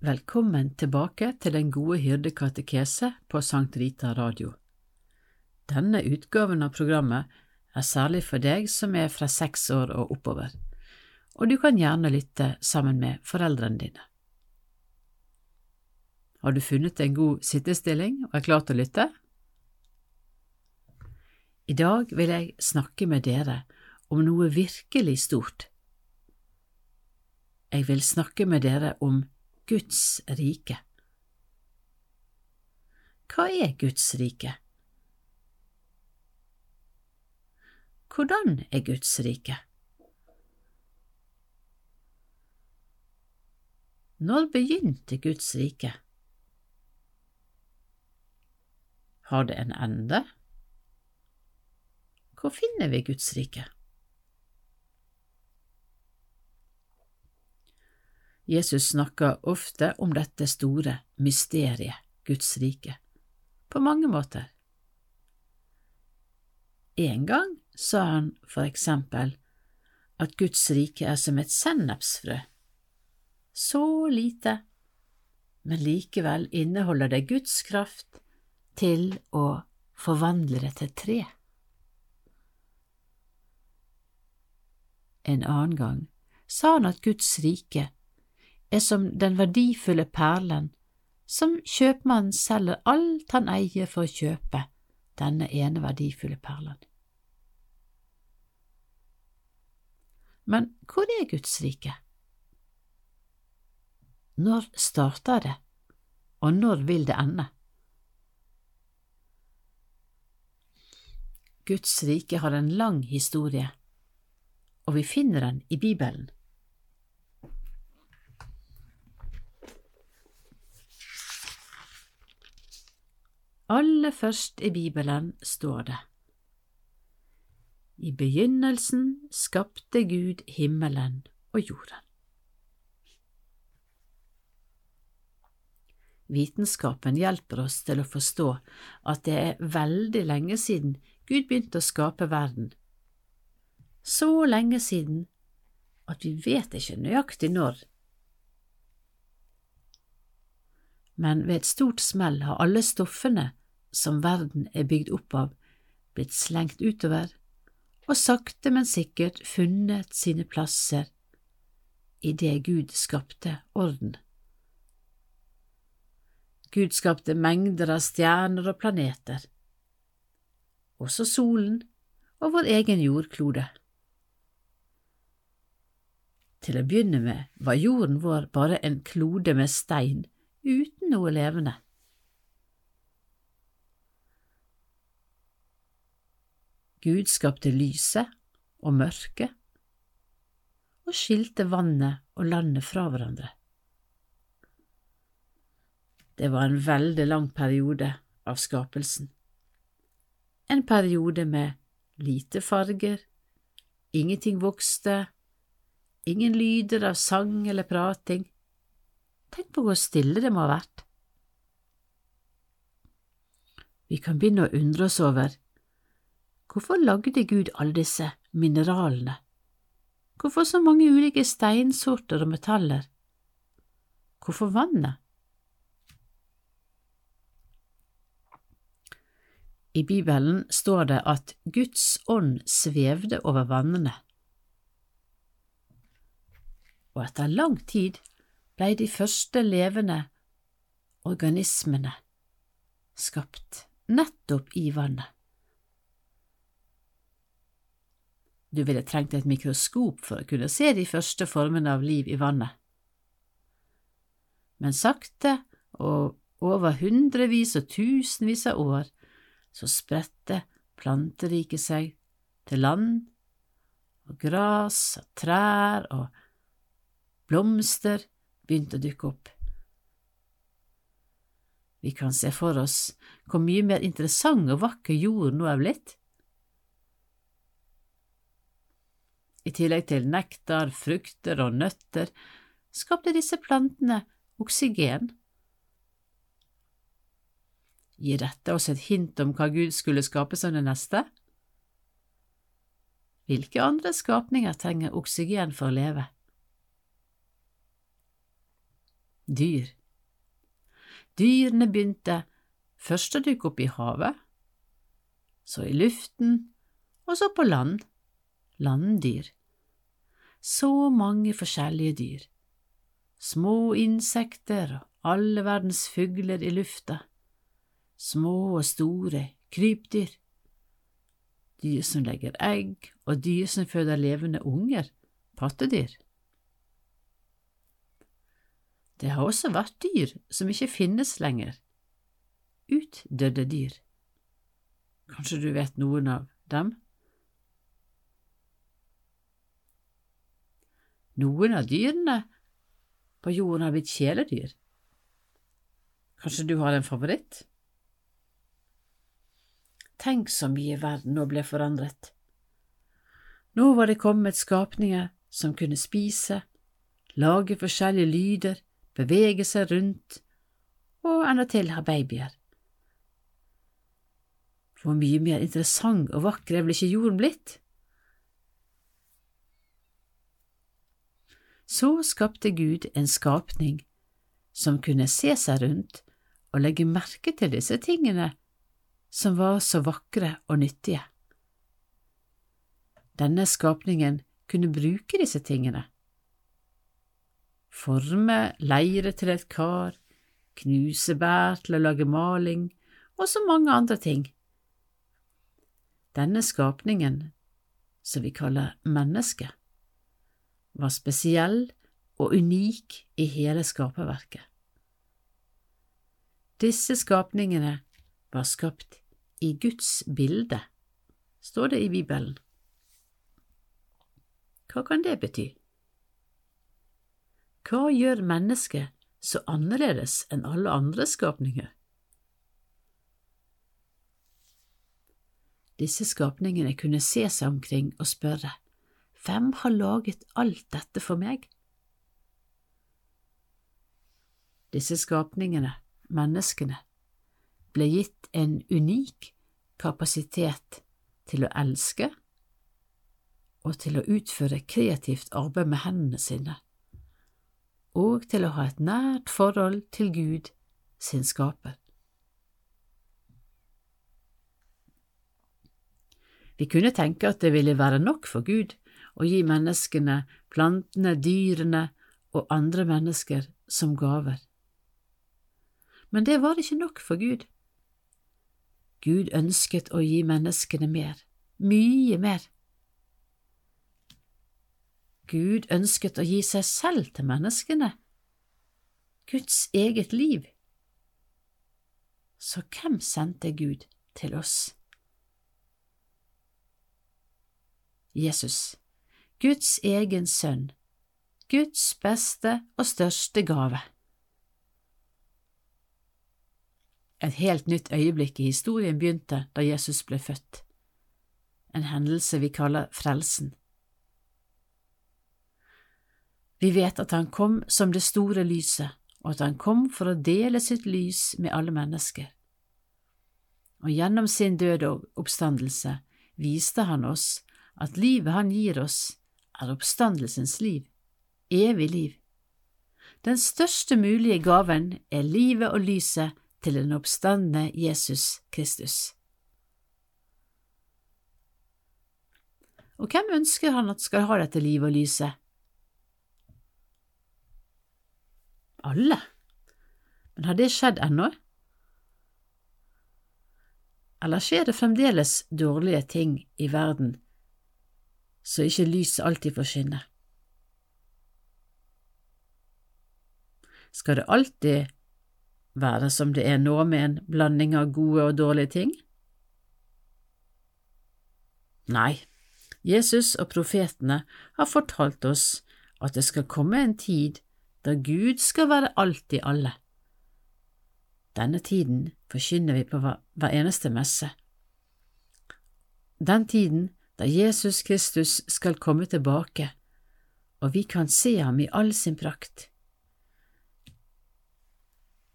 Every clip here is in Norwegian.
Velkommen tilbake til Den gode hyrde katekese på Sankt Rita Radio. Denne utgaven av programmet er særlig for deg som er fra seks år og oppover, og du kan gjerne lytte sammen med foreldrene dine. Har du funnet en god sittestilling og er klar til å lytte? I dag vil jeg snakke med dere om noe virkelig stort. Jeg vil snakke med dere om Guds rike. Hva er Guds rike? Hvordan er Guds rike? Når begynte Guds rike? Har det en ende? Hvor finner vi Guds rike? Jesus snakker ofte om dette store mysteriet, Guds rike, på mange måter. En gang sa han for eksempel at Guds rike er som et sennepsfrø, så lite, men likevel inneholder det Guds kraft til å forvandle det til tre. En annen gang sa han at Guds rike er som den verdifulle perlen som kjøpmannen selger alt han eier for å kjøpe denne ene verdifulle perlen. Men hvor er Guds rike? Når starter det, og når vil det ende? Guds rike har en lang historie, og vi finner den i Bibelen. Aller først i Bibelen står det I begynnelsen skapte Gud himmelen og jorden. Vitenskapen hjelper oss til å forstå at det er veldig lenge siden Gud begynte å skape verden. Så lenge siden at vi vet ikke nøyaktig når. Men ved et stort smell har alle stoffene som verden er bygd opp av, blitt slengt utover og sakte, men sikkert funnet sine plasser i det Gud skapte orden. Gud skapte mengder av stjerner og planeter, også solen og vår egen jordklode. Til å begynne med var jorden vår bare en klode med stein uten noe levende. Gud skapte lyset og mørket og skilte vannet og landet fra hverandre. Det var en veldig lang periode av skapelsen. En periode med lite farger, ingenting vokste, ingen lyder av sang eller prating. Tenk på hvor stille det må ha vært. Vi kan begynne å undre oss over Hvorfor lagde Gud alle disse mineralene? Hvorfor så mange ulike steinsorter og metaller? Hvorfor vannet? I Bibelen står det at Guds ånd svevde over vannene, og etter lang tid blei de første levende organismene skapt nettopp i vannet. Du ville trengt et mikroskop for å kunne se de første formene av liv i vannet. Men sakte og over hundrevis og tusenvis av år så spredte planteriket seg til land, og gras og trær og blomster begynte å dukke opp. Vi kan se for oss hvor mye mer interessant og vakker jorden nå er blitt. I tillegg til nektar, frukter og nøtter skapte disse plantene oksygen. Gir dette oss et hint om hva Gud skulle skape som det neste? Hvilke andre skapninger trenger oksygen for å leve? dyr. Dyrene begynte først å dukke opp i havet, så i luften, og så på land, landdyr. Så mange forskjellige dyr, små insekter og alle verdens fugler i lufta, små og store krypdyr, dyr som legger egg og dyr som føder levende unger, pattedyr. Det har også vært dyr som ikke finnes lenger, utdødde dyr. Kanskje du vet noen av dem? Noen av dyrene på jorden har blitt kjæledyr. Kanskje du har en favoritt? Tenk så mye verden nå ble forandret. Nå var det kommet skapninger som kunne spise, lage forskjellige lyder, bevege seg rundt og endatil ha babyer. Hvor mye mer interessant og vakker er vel ikke jorden blitt? Så skapte Gud en skapning som kunne se seg rundt og legge merke til disse tingene som var så vakre og nyttige. Denne skapningen kunne bruke disse tingene. Forme leire til et kar, knuse bær til å lage maling og så mange andre ting. Denne skapningen, som vi kaller mennesket, var spesiell og unik i hele skaperverket. Disse skapningene var skapt i Guds bilde, står det i Bibelen. Hva kan det bety? Hva gjør mennesket så annerledes enn alle andre skapninger? Disse skapningene kunne se seg omkring og spørre, Hvem har laget alt dette for meg? Disse skapningene, menneskene, ble gitt en unik kapasitet til å elske og til å utføre kreativt arbeid med hendene sine, og til å ha et nært forhold til Gud, sin skaper. Vi kunne tenke at det ville være nok for Gud å gi menneskene, plantene, dyrene og andre mennesker som gaver. Men det var ikke nok for Gud. Gud ønsket å gi menneskene mer, mye mer. Gud ønsket å gi seg selv til menneskene, Guds eget liv. Så hvem sendte Gud til oss? Jesus, Guds egen sønn, Guds beste og største gave. Et helt nytt øyeblikk i historien begynte da Jesus ble født, en hendelse vi kaller frelsen. Vi vet at han kom som det store lyset, og at han kom for å dele sitt lys med alle mennesker. Og gjennom sin død og oppstandelse viste han oss at livet han gir oss, er oppstandelsens liv, evig liv. Den største mulige gaven er livet og lyset til den oppstandende Jesus Kristus. Og hvem ønsker han at skal ha dette livet og lyset? Alle. Men har det skjedd ennå? Eller skjer det fremdeles dårlige ting i verden så ikke lyset alltid får skinne. Skal det alltid være som det er nå, med en blanding av gode og dårlige ting? Nei, Jesus og profetene har fortalt oss at det skal komme en tid da Gud skal være alt i alle. Denne tiden forkynner vi på hver eneste messe. Den tiden da Jesus Kristus skal komme tilbake, og vi kan se ham i all sin prakt.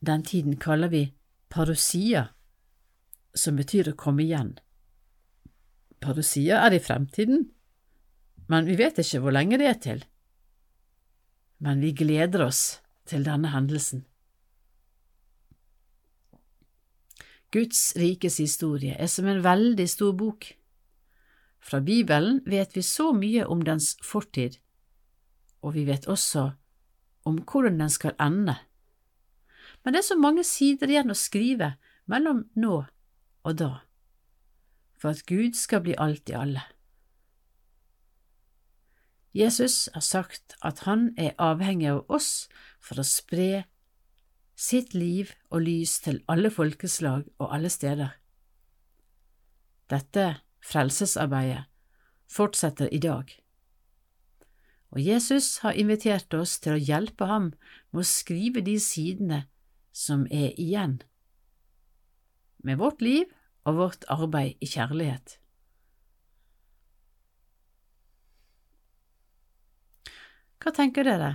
Den tiden kaller vi parosia, som betyr å komme igjen. Parosia er i fremtiden, men vi vet ikke hvor lenge det er til. Men vi gleder oss til denne hendelsen. Guds rikes historie er som en veldig stor bok. Fra Bibelen vet vi så mye om dens fortid, og vi vet også om hvordan den skal ende. Men det er så mange sider igjen å skrive mellom nå og da, for at Gud skal bli alt i alle. Jesus har sagt at han er avhengig av oss for å spre sitt liv og lys til alle folkeslag og alle steder. Dette frelsesarbeidet fortsetter i dag, og Jesus har invitert oss til å hjelpe ham med å skrive de sidene som er igjen, med vårt liv og vårt arbeid i kjærlighet. Hva tenker dere?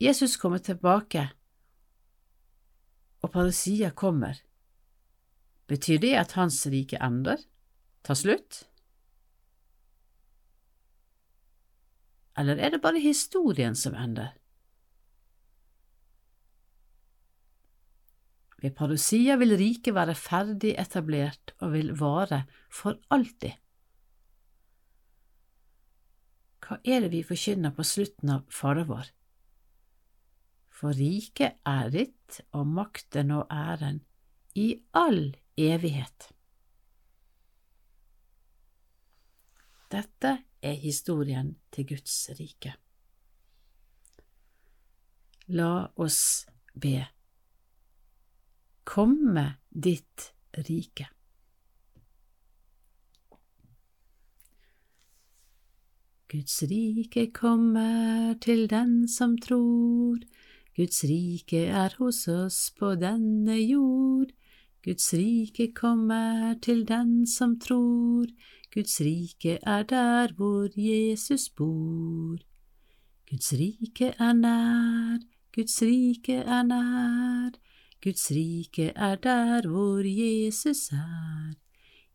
Jesus kommer tilbake, og parousia kommer. Betyr det at hans rike ender, tar slutt? Eller er det bare historien som ender? Ved parousia vil riket være ferdig etablert og vil vare for alltid. Hva er det vi forkynner på slutten av Fader vår? For riket er ditt, og makten og æren, i all evighet. Dette er historien til Guds rike. La oss be. Komme ditt rike. Guds rike kommer til den som tror. Guds rike er hos oss på denne jord. Guds rike kommer til den som tror. Guds rike er der hvor Jesus bor. Guds rike er nær, Guds rike er nær. Guds rike er der hvor Jesus er.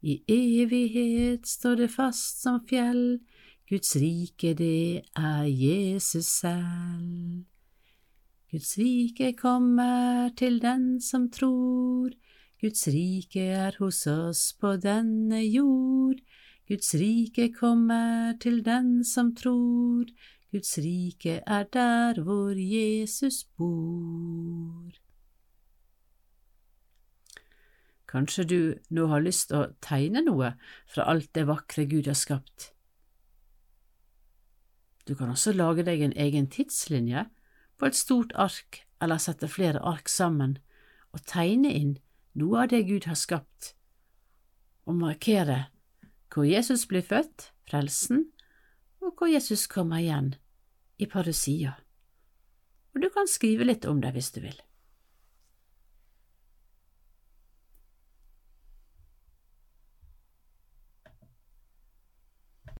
I evighet står det fast som fjell. Guds rike, det er Jesus selv. Guds rike kommer til den som tror. Guds rike er hos oss på denne jord. Guds rike kommer til den som tror. Guds rike er der hvor Jesus bor. Kanskje du nå har lyst til å tegne noe fra alt det vakre Gud har skapt. Du kan også lage deg en egen tidslinje på et stort ark eller sette flere ark sammen og tegne inn noe av det Gud har skapt, og markere hvor Jesus blir født, frelsen, og hvor Jesus kommer igjen, i parousia. Og du kan skrive litt om det hvis du vil.